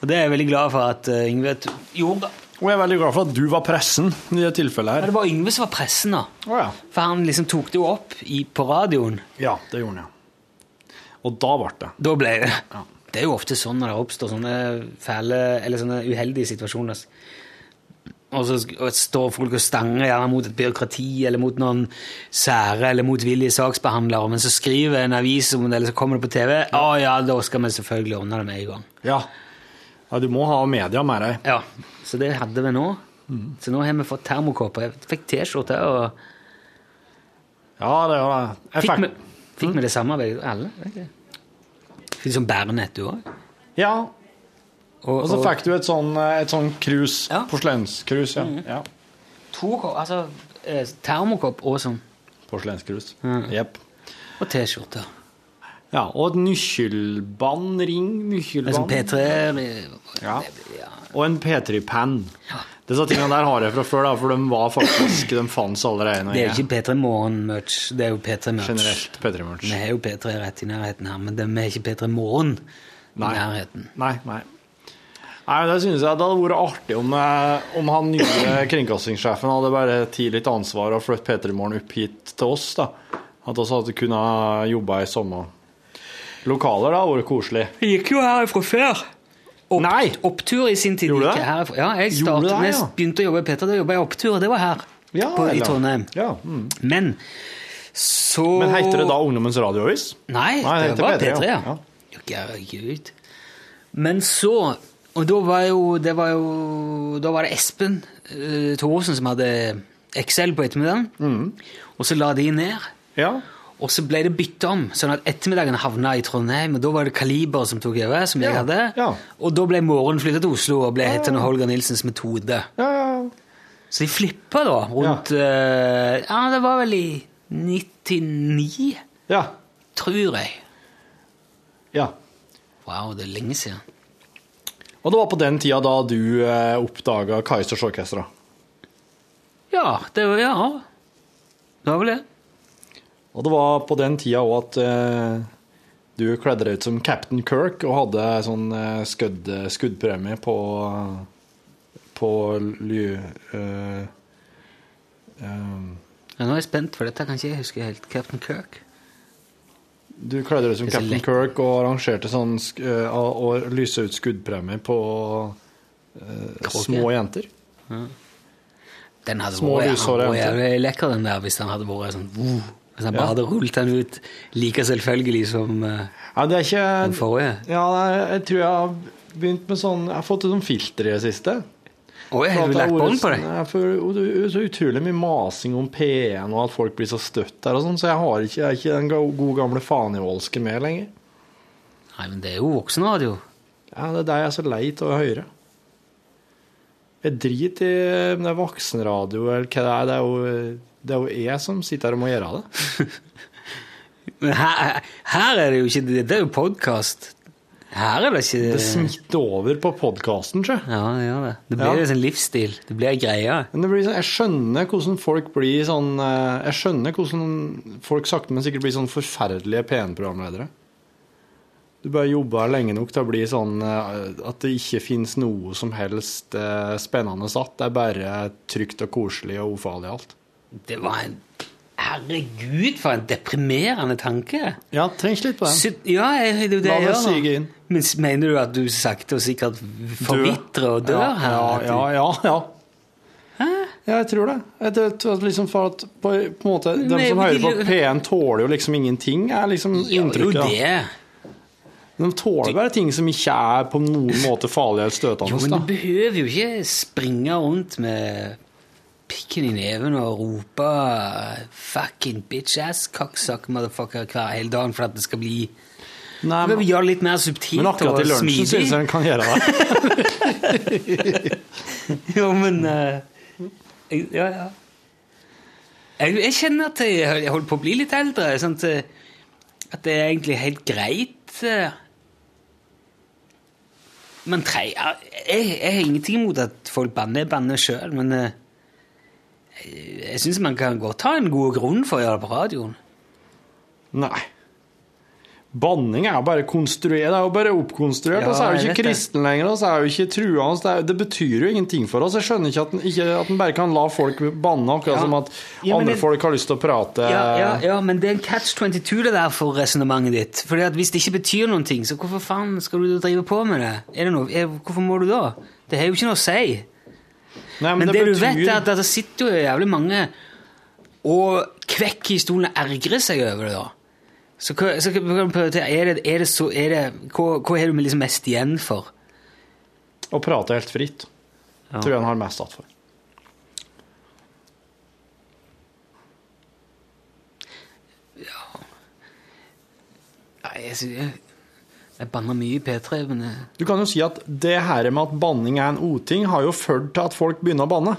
Og det er jeg veldig glad for at uh, Yngve gjorde. Og jeg er veldig glad for at du var pressen i det tilfellet Ja, her. det var Yngve som var pressen, da. Oh, ja. For han liksom tok det jo opp i, på radioen. Ja, det gjorde han, ja. Og da ble det. Da ble det Det er jo ofte sånn når det oppstår sånne fæle eller sånne uheldige situasjoner. Og så står folk og stanger gjerne mot et byråkrati eller mot noen sære eller motvillige saksbehandlere, men så skriver en avis om det, eller så kommer det på TV. Å ja, da skal vi selvfølgelig ordne det med en gang. Ja. ja du må ha media med deg. Ja, Så det hadde vi nå. Så nå har vi fått termokopper. Jeg fikk T-skjorte og Ja, det gjør det. Jeg Fikk fikk- vi, vi det samme alle? Fikk du sånn bærenett du òg? Ja, og så fikk du et sånn, et sånn krus. Ja. Porselenskrus, ja. ja. to altså, eh, termokopp og sånn. Porselenskrus. Mm. Og T-skjorte. Ja, og et nykkelbånd, ring, nykkelbånd. P3 Ja. ja. Og en P3-penn. Disse tingene der har jeg fra før, da, for de var faktisk, de fantes allerede. Det er jo ikke P3 Morgen-merch, det er jo P3 Merch. Generelt P3-merch. Vi har jo P3 rett i nærheten her, men de er ikke P3 Morgen i nærheten. Nei, nei. Nei, det synes jeg det hadde vært artig om, eh, om han nye kringkastingssjefen hadde bare tatt litt ansvar og flyttet P3 Morgen opp hit til oss. da. At vi hadde kunnet jobbe i samme lokaler, da. Vært koselig. Vi gikk jo herifra før. Opp, Nei. Opptur i sin tid. Gjorde du det? Ja, jeg startet, det, ja? begynte å jobbe i Peter, da jobba jeg opptur, det var her. Ja, på, I? Trondheim. Ja, mm. Men så Men heter det da Ungdommens radioavis? Nei, Nei, det det var P3, P3, ja. ja. Men så Og da var jo Det var jo Da var det Espen uh, Thorsen som hadde Excel på ettermiddagen. Mm. Og så la de ned. Ja. Og så ble det bytta om, sånn at ettermiddagen havna i Trondheim. Og da var det Kaliber som tok over, som jeg hadde. ja. Og da ble morgenen flytta til Oslo og ble hetende Holger Nilsens metode. Ja, ja. Så de flippa da rundt eh, Ja, det var vel i 99, ja. tror jeg. ja. Wow, det er lenge siden. Og det var på den tida da du eh, oppdaga Kaizers Orkestra. Ja, det var Ja. Det var vel det. Og det var på den tida òg at eh, du kledde deg ut som Captain Kirk og hadde sånn eh, skudd, skuddpremie på på ly... Uh, um. Ja, nå er jeg spent, for dette kan ikke jeg huske helt. Captain Kirk. Du kledde deg som Captain. Kirk og arrangerte sånn uh, og lyse ut skuddpremie på uh, små jenter. Den hadde Små vært lekker, den der, hvis den hadde vært sånn uh, Hvis han Ja. bare hadde rullet den ut like selvfølgelig som eh, Ja, det er ikke den forrige. Ja, jeg tror jeg har begynt med sånn Jeg har fått et sånt filter i det siste. Oi, har du lagt bånd på sånn- jeg Det er så utrolig mye masing om P1 og at folk blir så støtt der og sånn, så jeg har ikke, jeg er ikke den gode gamle fanevoldske med lenger. Nei, men det er jo voksenradio. Ja, det er det jeg er så lei av å høre. Jeg driter i om det er voksenradio eller hva det er. Det er jo, det er jo jeg som sitter her og må gjøre det. [laughs] Men her, her er det jo ikke Det er jo podkast. Her er det ikke Det smitter over på podkasten, sjø. Ja, det gjør det. Det blir Ja. en sånn livsstil. Det blir ei greie. Men det blir sånn, jeg skjønner hvordan folk blir sånn eh, Jeg skjønner hvordan folk sakte, men sikkert blir sånn forferdelige P1-programledere. Du bare jobber lenge nok til å bli sånn eh, at det ikke fins noe som helst eh, spennende satt. Det er bare trygt og koselig og ufarlig alt. Det var en Herregud, for en deprimerende tanke. Ja, tenk litt på den. Sy- Ja, jeg, det er jo det La jeg det gjør nå. sige inn. Men s- mener du at du sakte og sikkert forvitrer og dør ja, her? Ja, At du- ja, ja. ja. Ja, jeg tror det. Jeg tror at liksom for at på, på en måte, De Men som hører på vil- P1, tåler jo liksom ingenting, er liksom Ja, jo inntrykket. da. det. De tåler bare ting som ikke er på noen måte farlige eller Jo, støtende. men da. du behøver jo ikke springe rundt med pikken i neven og rope 'fucking bitch ass cocksuck motherfucker' hver hele dagen for at det skal bli Nei, men, gjøre det litt mer subtilt men akkurat i lunsjen smidig. syns jeg en kan gjøre det. [laughs] Jo, men uh, jeg, Ja, ja. Jeg, jeg kjenner at jeg, holder på å bli litt eldre. Sånn at, eh, at det er egentlig helt greit. eh. Men tre, jeg, jeg har ingenting imot at folk banner, banner sjøl, men eh, jeg, syns man kan godt ha en god grunn for å gjøre det på radioen. Nei. Banning er bare konstruert, det er jo bare oppkonstruert. Ja, og så er jo ikke kristen det. lenger, og så er jo ikke truende. Det, det betyr jo ingenting for oss. Jeg skjønner ikke at en, ikke, at en bare kan la folk banne, akkurat Ja. som at Ja, andre det- folk har lyst til å prate. Ja, men det er en catch 22 det der for resonnementet ditt. Fordi at Hvis det ikke betyr noen ting, så hvorfor faen skal du drive på med det? Er det noe, er, hvorfor må du da? Det har jo ikke noe å si. Nei, Men, det, du vet, er at det sitter jo jævlig mange og kvekker i stolen ergrer seg over det. da. Så hva, så? Er det, er det så, er det, hva, har du liksom mest igjen for? Å prate helt fritt Ja. tror jeg han har mest igjen for. Ja Nei, jeg, sy- jeg, banner mye i P3, men jeg... Du kan jo si at det her med at banning er en uting, har jo ført til at folk begynner å banne.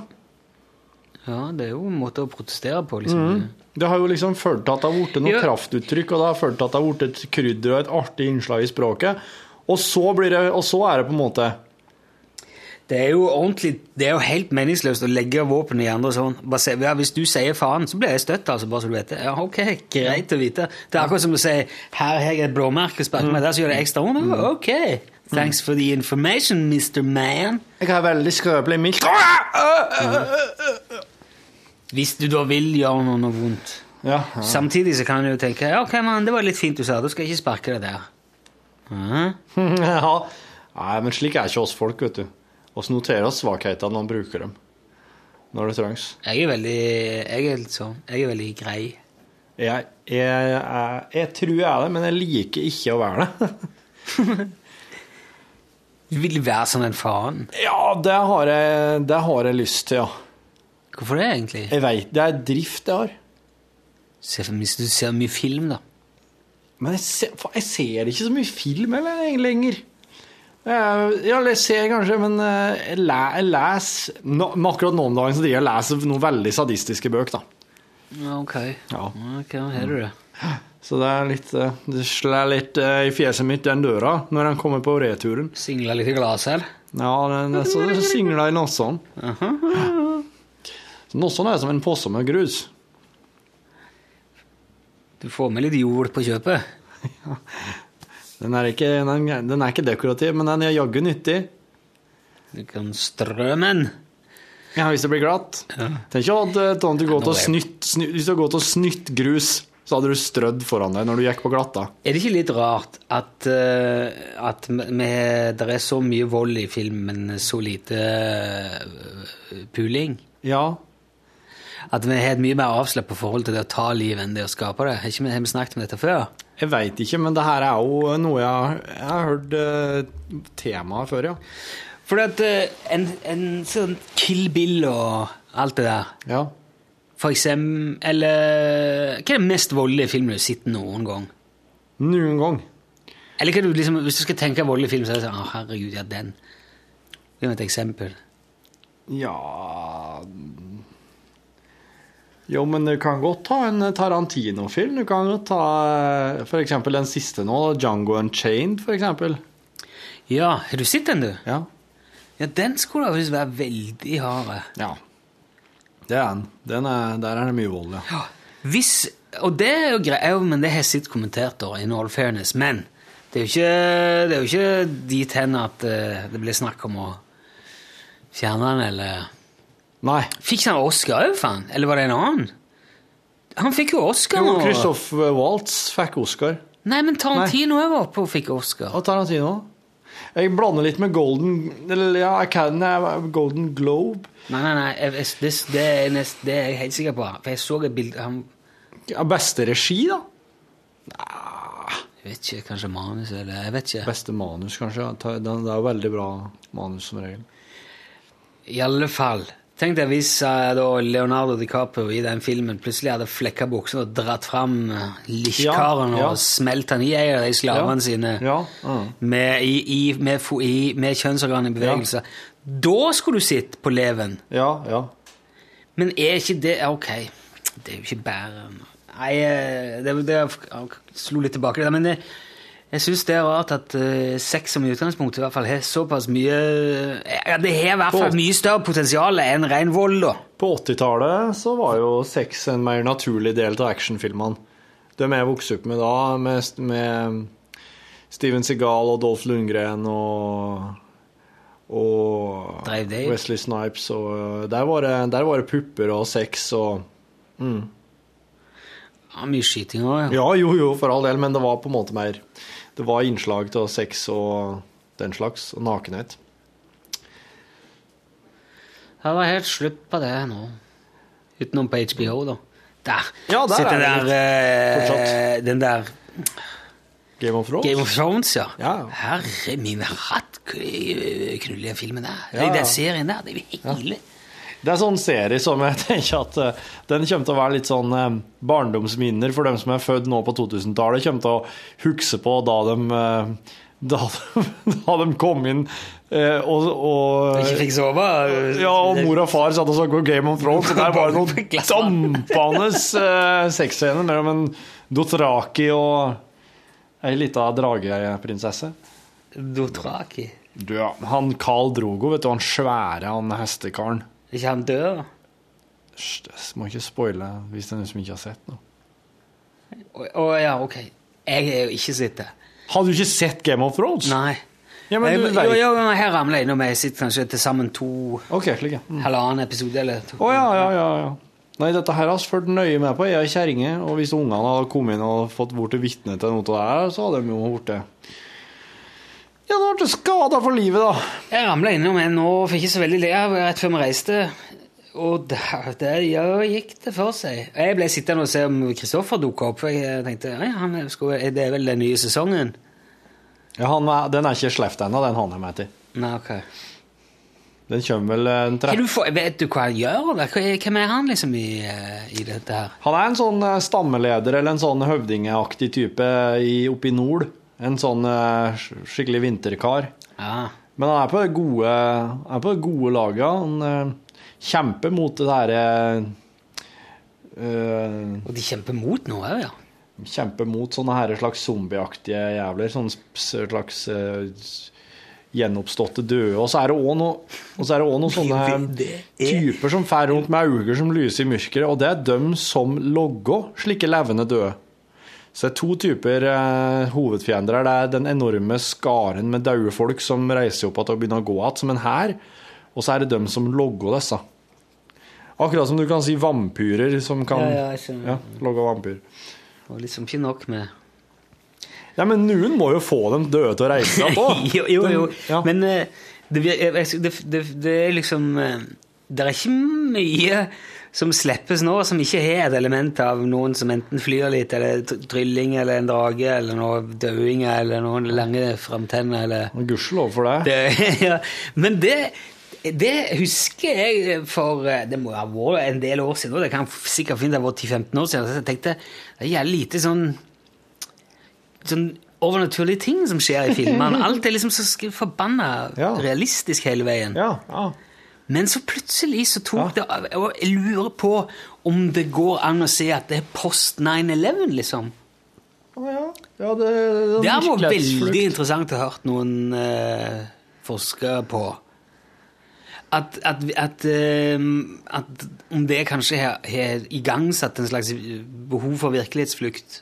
ja, det er jo en måte å protestere på. liksom. Det har jo liksom ført til at det har blitt noe Ja. kraftuttrykk, og det har ført til at det har blitt et krydder og et artig innslag i språket. Og så, blir det, og så er det på en måte Det er jo ordentlig, det er jo helt meningsløst å legge våpen i andre sånn. Si, ja, hvis du sier faen, så blir jeg støtt, altså, bare så du vet det. Ja, ok, greit å vite. Det er akkurat som å si, her har jeg et blåmerke, spark meg der, så gjør det ekstra vondt. Ja, Ok, thanks for the information, Mr. Man. Jeg har veldig skrøpelig mildt Hvis du da vil gjøre noe, noe vondt. Ja, Samtidig så kan du jo tenke, ja, ok, man, det var litt fint du sa, da skal ikke sparke deg der. Ja. [laughs] ja. Nei, men slik er ikke oss folk, vet du. Vi noterer oss svakhetene når vi bruker dem. Når det trengs. Jeg er veldig Jeg er sånn Jeg er veldig grei. Jeg, jeg, jeg, jeg tror jeg er det, men jeg liker ikke å være det. [laughs] Du vil være som en faen. ja, det har, jeg, det har jeg lyst til, ja. Hvorfor det, egentlig? Jeg veit det er drift jeg har. Hvis du ser mye film, da. Men jeg ser, jeg ser ikke så mye film eller, lenger. Jeg, ja, jeg ser kanskje, men eh, jeg, leser no, Akkurat nå om dagen så driver jeg og leser noen veldig sadistiske bøker, da. OK. Ja. Ok, Har du det? Så det er litt eh, Det slår litt eh, i fjeset mitt, den døra, når den kommer på returen. Singla litt i glasset eller? Ja, den, så det singla i nossene. Så Nossene er som en pose med grus. Du får med litt jord på kjøpet? [laughs] Den er ikke, den, den er ikke dekorativ, men den er jaggu nyttig. Du kan strø den. Ja, hvis det blir glatt. Tenk at eh, du går til å er- snytt, Hvis du har gått og snytt grus, så hadde du strødd foran deg når du gikk på glatta. Er det ikke litt rart at, eh, at det er så mye vold i film, men så lite eh, puling? Ja. At vi har et mye mer avslappet forhold til det å ta livet enn det å skape det? Har vi snakket om dette før? Jeg veit ikke, men det her er jo noe jeg, jeg har hørt uh, temaet før, ja. For at uh, en, en sånn Kill Bill og alt det der Ja. For eksempel Eller hva er den mest voldelige filmen du har sett noen gang? Noen gang. Eller hva du liksom, hvis du skal tenke voldelig film, så er det sånn Å, herregud, ja, den. Gi meg et eksempel. Ja Jo, men du kan godt ta en Tarantino-film. Du kan godt ta f.eks. for eksempel den siste nå, Django Unchained, eksempel. Ja, har du sett den, du? Ja. Ja, den skulle da visst være veldig hard. ja. Det er den. den er, der er det mye vold, ja. Hvis, og det er jo greit, men det har jeg sett kommentert da, in all fairness, men det er jo ikke, det er jo ikke dit hen at eh, det blir snakk om å fjerne den, eller... Nei. Fikk han Oscar òg, faen? Eller var det en annen? Han fikk jo Oscar Jo. Christoph Waltz fikk Oscar. Nei, men Tarantino òg var oppe og fikk Oscar. Og Tarantino. Jeg blander litt med Golden Eller ja, Academy Golden Globe. Nei, nei, nei, jeg, det, det, er nest, det er jeg helt sikker på. For jeg så et bilde han, Ja, beste regi, da? Jeg vet ikke, kanskje manus, eller Jeg vet ikke. Beste manus, kanskje. Det er jo veldig bra manus, som regel. I alle fall. Tenk deg hvis eh, Leonardo DiCaprio i den filmen plutselig hadde flekka buksene og dratt fram uh, likkaren Ja, ja. og smelt han i en av de slavene Ja, sine. Med, i, i, med, med kjønnsorgan i bevegelse. Da skulle du sitte på leven. Ja, ja. Men er ikke det Ok, det er jo ikke bare Nei, eh, det, det jeg slo litt tilbake det, men det, jeg syns det er rart at uh, sex som i utgangspunktet i hvert fall har såpass mye ja, Det har i hvert fall mye større potensial enn ren vold, da. På 80-tallet så var jo sex en mer naturlig del av actionfilmene. De jeg vokste opp med da, med, med Steven Seagal og Dolph Lundgren og og? Wesley Snipes og der var, det, der var det pupper og sex og mm. Ja, mye skyting òg, ja. Ja, jo, jo, for all del, men det var på en måte mer Det var innslag til sex og den slags, og nakenhet. Det var helt slutt på det nå. Utenom på HBO, da. Der. Ja, der Sitter er det der, eh, Den der Game of Thrones. Game of Thrones, ja. Ja. Herre min hatt, knullige filmen der. Ja, ja. Den serien der, det er jo hele Det er sånn serie som jeg [laughs] tenker at eh, den kommer til å være litt sånn eh, barndomsminner for dem som er født nå på 2000-tallet. Kommer til å huske på da de, eh, da, de, [laughs] da de kom inn og, og Ikke fikk sove. Ja, og mor og far satt og så på Game of Thrones, og der var det noen [laughs] dampende sexscener mellom en Dothraki og ei lita drageprinsesse. Dothraki. Ja, han Carl Drogo, vet du, han svære, han hestekaren. Er ikke han død? Hysj, det må ikke spoile hvis det er noen som ikke har sett noe. Å å, ja, ok. Jeg har jo ikke sett det. Har du ikke sett Game of Thrones? Nei. Ja, men jeg, du jo, vet- jo, men her ramler jeg innom. Jeg sitter kanskje til sammen to Ok, slik, ja. Mm. halvannen episode eller to. Å ja, ja, ja, ja. Nei, dette her har vi fulgt nøye med på. Jeg er kjerringe, og hvis ungene hadde kommet inn og fått vært vitne til noe av det her, så hadde de jo blitt Ja, da ble du skada for livet, da. Jeg ramla innom en nå for ikke så veldig lenge, rett før vi reiste. Og der, der ja, gikk det for seg. Jeg ble sittende og se om Kristoffer dukka opp. For jeg tenkte ja, han er, skulle, det er vel den nye sesongen? Ja, han, er- Den er ikke sluppet ennå, den han er med til. Nei, ok. Den kommer vel eh, en tre... du for, vet du hva han gjør? eller? Er- Hvem er han liksom i, i dette her? Han er en sånn eh, stammeleder eller en sånn høvdingeaktig type i, oppe i nord. En sånn eh, skikkelig vinterkar. Ja. Men han er på det gode, er på det gode laget. Han eh, kjemper mot det derre eh, Og de kjemper mot noe òg, ja. Kjemper mot sånne her slags zombieaktige jævler. Sånne slags eh, gjenoppståtte døde. Og så er det òg noe, noen [laughs] sånne typer som fer rundt med øyne som lyser i mørket, og det er dem som logger slike levende døde. Så det er to typer eh, hovedfiender. her. Det er den enorme skaren med daue folk som reiser opp igjen og begynner å gå igjen som en hær, og så er det dem som logger disse. Akkurat som du kan si vampyrer som kan Ja, ja, jeg skjønner. ja, logge vampyr. Og liksom ikke nok med Ja, men noen må jo få dem døde til å reise seg på. [laughs] jo, jo, jo. Ja. Men eh, det, vir- jeg- jeg- det, det, det er liksom eh, Det er ikke mye som slippes nå som ikke har et element av noen som enten flyr litt, eller trylling, eller en drage, eller noe dauing, eller noen lange framtenner, eller Gudskjelov for det. det, [laughs] ja. Men det, det husker jeg for eh, Det må ha vært en del år siden. Det kan sikkert fint har vært 10-15 år siden. Så jeg tenkte det er jævlig lite sånn Sånn overnaturlige ting som skjer i filmene. [laughs] Alt er liksom så forbanna Ja. realistisk hele veien. Ja, ja. Men så plutselig så tok det. Og jeg lurer på om det går an å si at det er post 9-11, liksom. Å ja. ja det, det, Det virkelighetsflukt. veldig interessant å høre noen eh, forskere på. At, at, at, eh, at om det kanskje har igangsatt en slags behov for virkelighetsflukt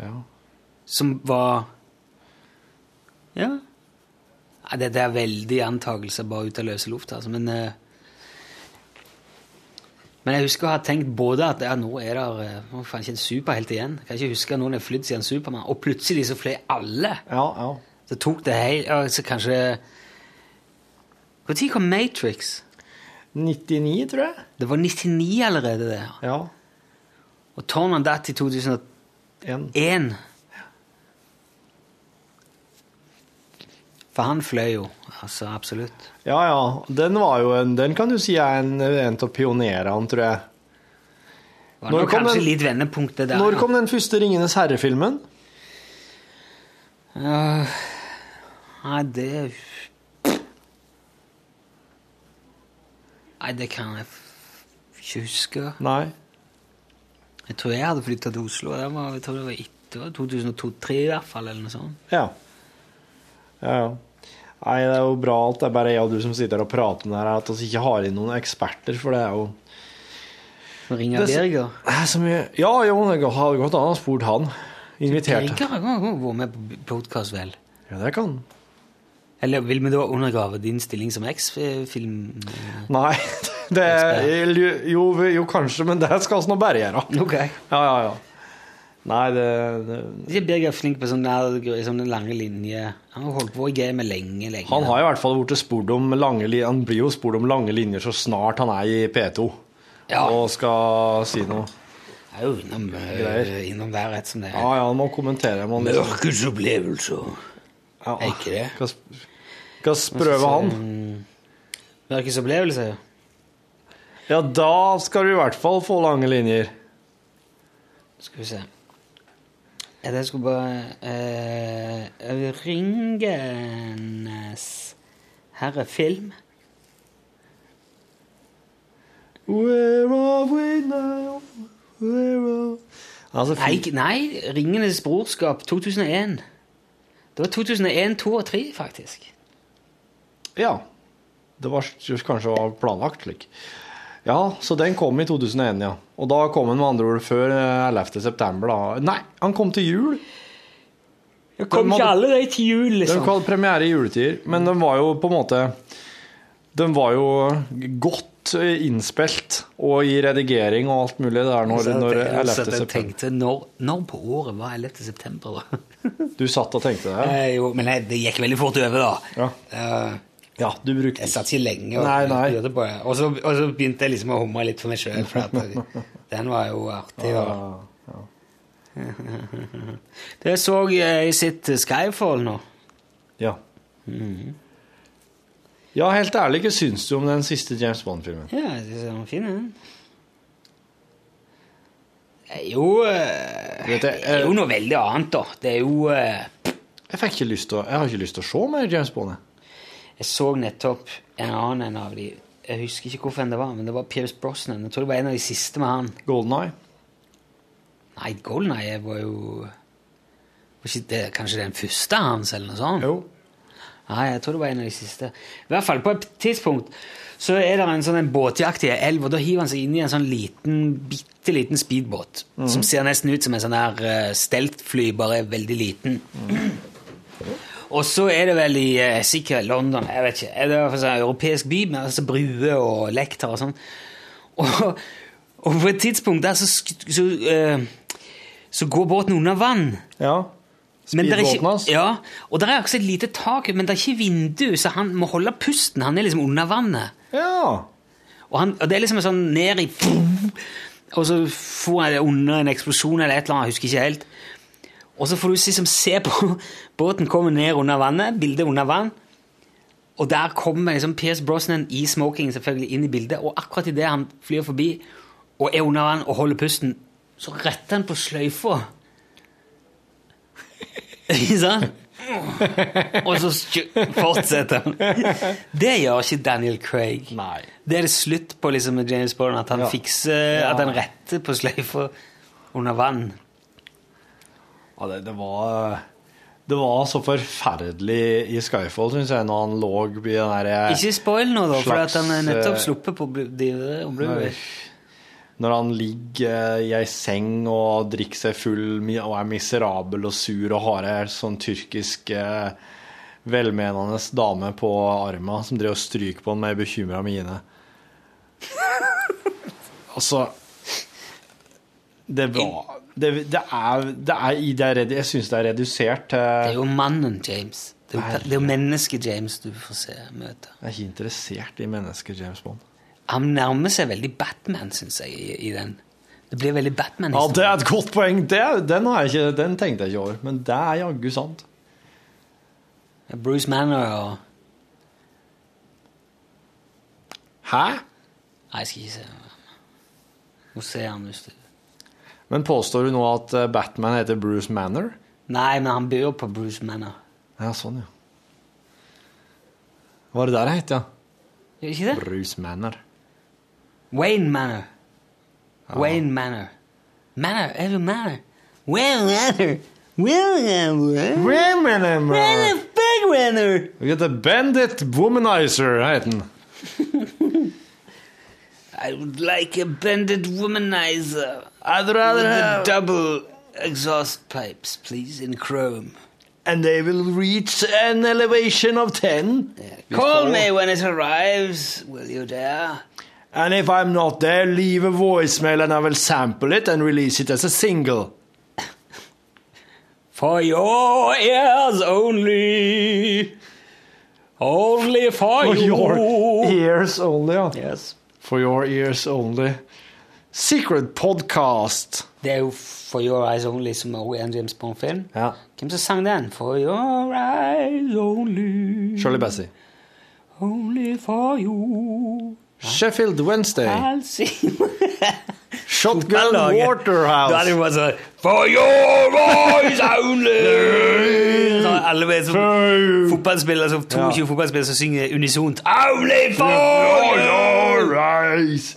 Ja. som var Ja. Nei, Dette er veldig antakelse bare ut av løse luft, altså, men eh, Men jeg husker å ha tenkt både at ja, nå er det eh, nå faen ikke en superhelt igjen. Jeg kan ikke huske at noen har flydd siden Supermann. Og plutselig så fløy alle. Ja, ja. Så tok det helt altså Kanskje Når kom Matrix? 99, tror jeg. Det var 99 allerede, det. Ja. Og Torn datt i 2001. En. For han fløy jo. Altså, absolutt. Ja, ja. Den var jo en Den kan du si er en, en av pionerene, tror jeg. Var Når kom den- litt vendepunktet der. Når kom den første Ringenes herre-filmen? Uh, Nei, det Nei, det kan jeg ikke huske. Nei. Jeg tror jeg hadde flytta til Oslo. Det var, jeg tror det var etter 2002-2003 i hvert fall. eller noe sånt. Ja. Ja, ja. Nei, det er jo bra alt. Det er bare jeg og du som sitter her og prater om det her, at vi ikke har inn noen eksperter, for det er jo Ringe er Birger. er så mye Ja, jo, det hadde gått an å spurt han. Invitert. Birger har vært med på podkast, vel? Ja, det kan Eller vil vi da undergrave din stilling som eks-film? Nei, [laughs] det jo, jo, kanskje, men det skal vi nå bare gjøre. Ok. Ja, ja, ja. Nei, det, det Ikke Birger er flink på sånne, sånne lange linjer. Han har holdt på i gamet lenge, lenge. Han har i hvert fall blitt spurt om lange Han blir jo spurt om lange linjer så snart han er i P2 Ja. og skal si noe. er jo innom, uh, innom der rett som det er. Ja, ja, han må kommentere. Man liksom, Mørkets opplevelser. ja. Er ikke det? Hva, hva prøver han? Mørkets opplevelser? Ja, da skal du i hvert fall få lange linjer. Skal vi se. Det skulle bare uh, Ringenes herrefilm. Where are we now? Where are... Altså, Nei, nei, Ringenes brorskap 2001. Det var 2001, 2 og 3, faktisk. Ja. Det var kanskje planlagt slik. Ja, så den kom i 2001, ja. Og da kom den med andre ord før eh, 11. september, da. Nei, han kom til jul. Det kom De ikke hadde- alle de til jul, Den De hadde premiere i juletider, men den var jo på en måte Den var jo godt eh, innspilt, og i redigering og alt mulig der når, når jeg- 11. jeg september. tenkte, når, når på året var 11. september, da? Du satt og tenkte det? Eh, jo, men det gikk veldig fort over, da. Ja. Eh, Ja, du brukte jeg satt ikke lenge og Nei, nei. lurte på det. Og så, og så begynte jeg liksom å humre litt for meg sjøl, for at den var jo artig. Og... [laughs] Det så jeg i sitt Skyfall nå. Ja. Ja, helt ærlig, hva syns du om den siste James Bond-filmen? Ja, jeg synes den var fin, den. Jo eh, Det er jo noe veldig annet, da. Det er jo eh, jeg, fikk ikke lyst til å, jeg har ikke lyst til å se mer James Bond. Jeg. Så nettopp en annen en av de Jeg husker ikke hvorfor det var, men det var Pierce Brosnan. Jeg tror det var en av de siste med han. Golden Eye. Nei, Golden Eye var jo var ikke det kanskje den første hans, eller noe sånt? Jo. Nei, jeg tror det var en av de siste. I hvert fall, på et tidspunkt så er det en sånn en båtjakt i elv, og da hiver han seg inn i en sånn liten, bitte liten speedbåt, som ser nesten ut som en sånn her uh, steltfly, bare veldig liten. Og så er det vel i eh, sikkert London, jeg vet ikke, er det er en sånn europeisk by med altså bruer og lekter og sånn. Og, og på et tidspunkt der så, så, eh, så går båten under vann. Ja. Speedbåten hans. ja, og der er også et lite tak, men det er ikke vindu, så han må holde pusten. Han er liksom under vannet. Ja. Og, han, og det er liksom sånn ned i Og så får han det under en eksplosjon eller et eller annet, jeg husker ikke helt. Og så får du liksom se på [laughs] båten komme ned under vannet, bildet under vann. Og der kommer liksom Pierce Brosnan i smoking selvfølgelig inn i bildet, og akkurat idet han flyr forbi og er under vann og holder pusten, så retter han på sløyfa. [laughs] Ikke sant? Og så fortsetter han. Det gjør ikke Daniel Craig. Nei. Det er det slutt på liksom med James Bond, at han Ja. fikser, at han retter på sløyfa under vann. Ja, det, det var Det var så forferdelig i Skyfall, syns jeg, når han lå i den derre Ikke spoil nå, da, for at han er nettopp sluppet på de områdene. Når han ligger i ei seng og drikker seg full og er miserabel og sur og har ei sånn tyrkisk eh, velmenende dame på armen som driver og stryker på han med bekymra mine. [laughs] Altså Det var Det, det er, det er, det er Jeg syns det er redusert til Det er jo mannen James. Det er jo, det er mennesket James du får se møte. Jeg er ikke interessert i mennesket James Bond. Han nærmer seg veldig Batman, syns jeg, i, i den. Det blir veldig batman Ja, det er et godt poeng. Det, den, ikke, den tenkte jeg ikke over, men det er jaggu sant. Bruce Manor og Hæ? Nei, jeg skal ikke se. Må se han hvis du Men påstår du nå at eh, Batman heter Bruce Manor? Nei, men han bor på Bruce Manor. Ja, sånn, ja. Hva er det der det heter, ja? Gjør ikke det? Bruce Manor. Wayne Manor. Wayne Manor. Manor, er det Manor? Wayne Manor. Wayne Manor. Wayne Big Manor. Vi heter Bandit Womanizer, heter den. [laughs] I would like a bended womanizer. I'd rather the have- double exhaust pipes, please, in chrome. And they will reach an elevation of 10. Call me when it arrives, will you dare? And if I'm not there, leave a voicemail and I will sample it and release it as a single. [laughs] For your ears only. Only for, For you. your ears only. Yes. For your ears only. Secret podcast. Det er jo For Your Eyes Only, som er en James Bond-film. Ja. Hvem som sang den? For your eyes only. Shirley Bassey. Only for you. Sheffield Wednesday. [laughs] Shotgun Fotballaget. Da hadde Waterhouse. sånn For your eyes only! [laughs] Så alle vet som fotballspillere, som 22 fotballspillere som synger unisont Only for you! Eyes.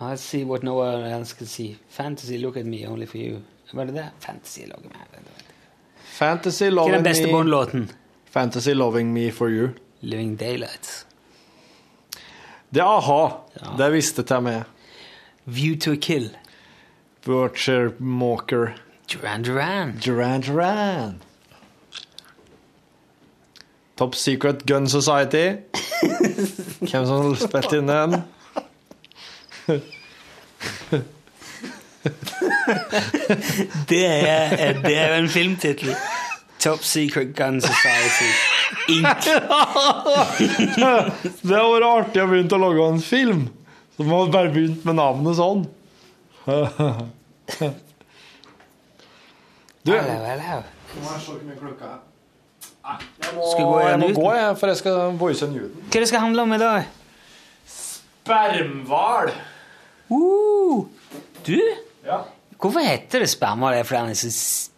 I see what no one else can see. Fantasy, look at me, only for you. Hva er det der? Fantasy, logger me. Fantasy Hva er loving den beste. Bond-låten? Fantasy loving me for you. Living Daylights. Det er a-ha. Det visste jeg med. View to a Kill. Butcher Walker. Duran Duran. Duran Duran. Top Secret Gun Society. Hvem som spilte inn den? Det er, det er en filmtittel. Top Secret Gun Society. Ink. Det hadde vært artig å begynne å lage en film. Så man bare begynt med navnet sånn. Du, Hello, hello. Nå må jeg se hvor mye klokka er. Skal vi gå jeg må gå, jeg, for jeg skal voice Newton. Hva det skal handle om i dag? Spermhval. Uh, du, Ja. hvorfor heter det sperma? Det er fordi han, er så,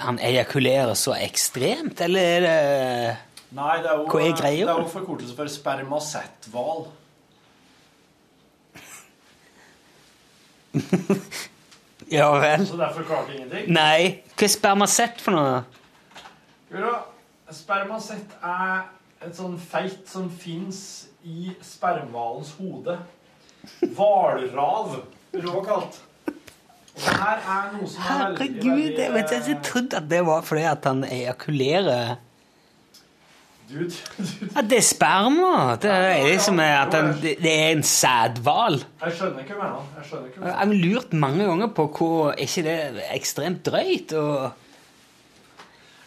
han ejakulerer så ekstremt, eller er det Nei, det er jo, Hva er greia? det er jo forkortelse for spermasetthval. Ja vel? Så derfor klarte ingenting. Nei. Hva er spermasett for noe? Da, Spermasett er et sånn feit som fins i spermhvalens hode. Hvalrav, rå kalt. Og det her noe som veldig, Herregud, jeg, vet, ikke, jeg trodde at det var fordi at han ejakulerer At det er sperma! Det er liksom at han, det er en sædhval. Jeg skjønner ikke hva du mener. Jeg har lurt mange ganger på hvor Er ikke det ekstremt drøyt? Og,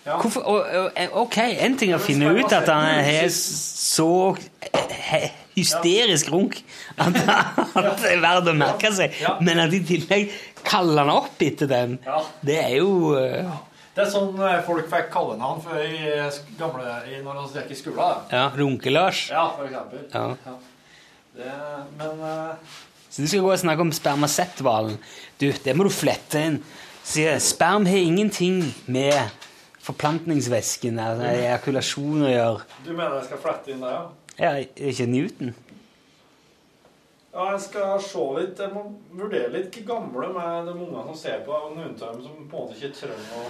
Ja. hvorfor, og, og, ok, en ting er å finne ut at han er så hysterisk runk at, [laughs] at det er verdt å merke seg, men at i tillegg kaller han opp etter den, det er jo uh, Det er sånn eh, folk fikk kallenavn før i eh, gamle i, når de gikk i skolen. Ja, Runke-Lars. Ja, for eksempel. Ja. Det, men uh... Så du skal gå og snakke om spermasetthvalen. Du, det må du flette inn. Sier, sperm har ingenting med forplantningsvæsken, altså ejakulasjon, å gjøre. du mener jeg skal flette inn der, ja? Ja, ikke Newton. Ja, jeg skal se litt. Jeg må vurdere litt hvor gamle med de ungene som ser på, og noen av dem som på en måte ikke trenger å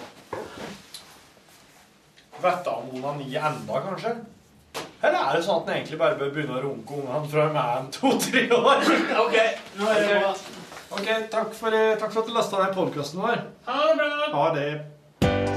vite om onani enda, kanskje. Eller er det sånn at en egentlig bare bør begynne å runke ungene fra de er to-tre år? [laughs] OK. Nå er det bra. Ok, Takk for, eh, takk for at du lasta ned podkasten vår. Ha det bra. Ha det.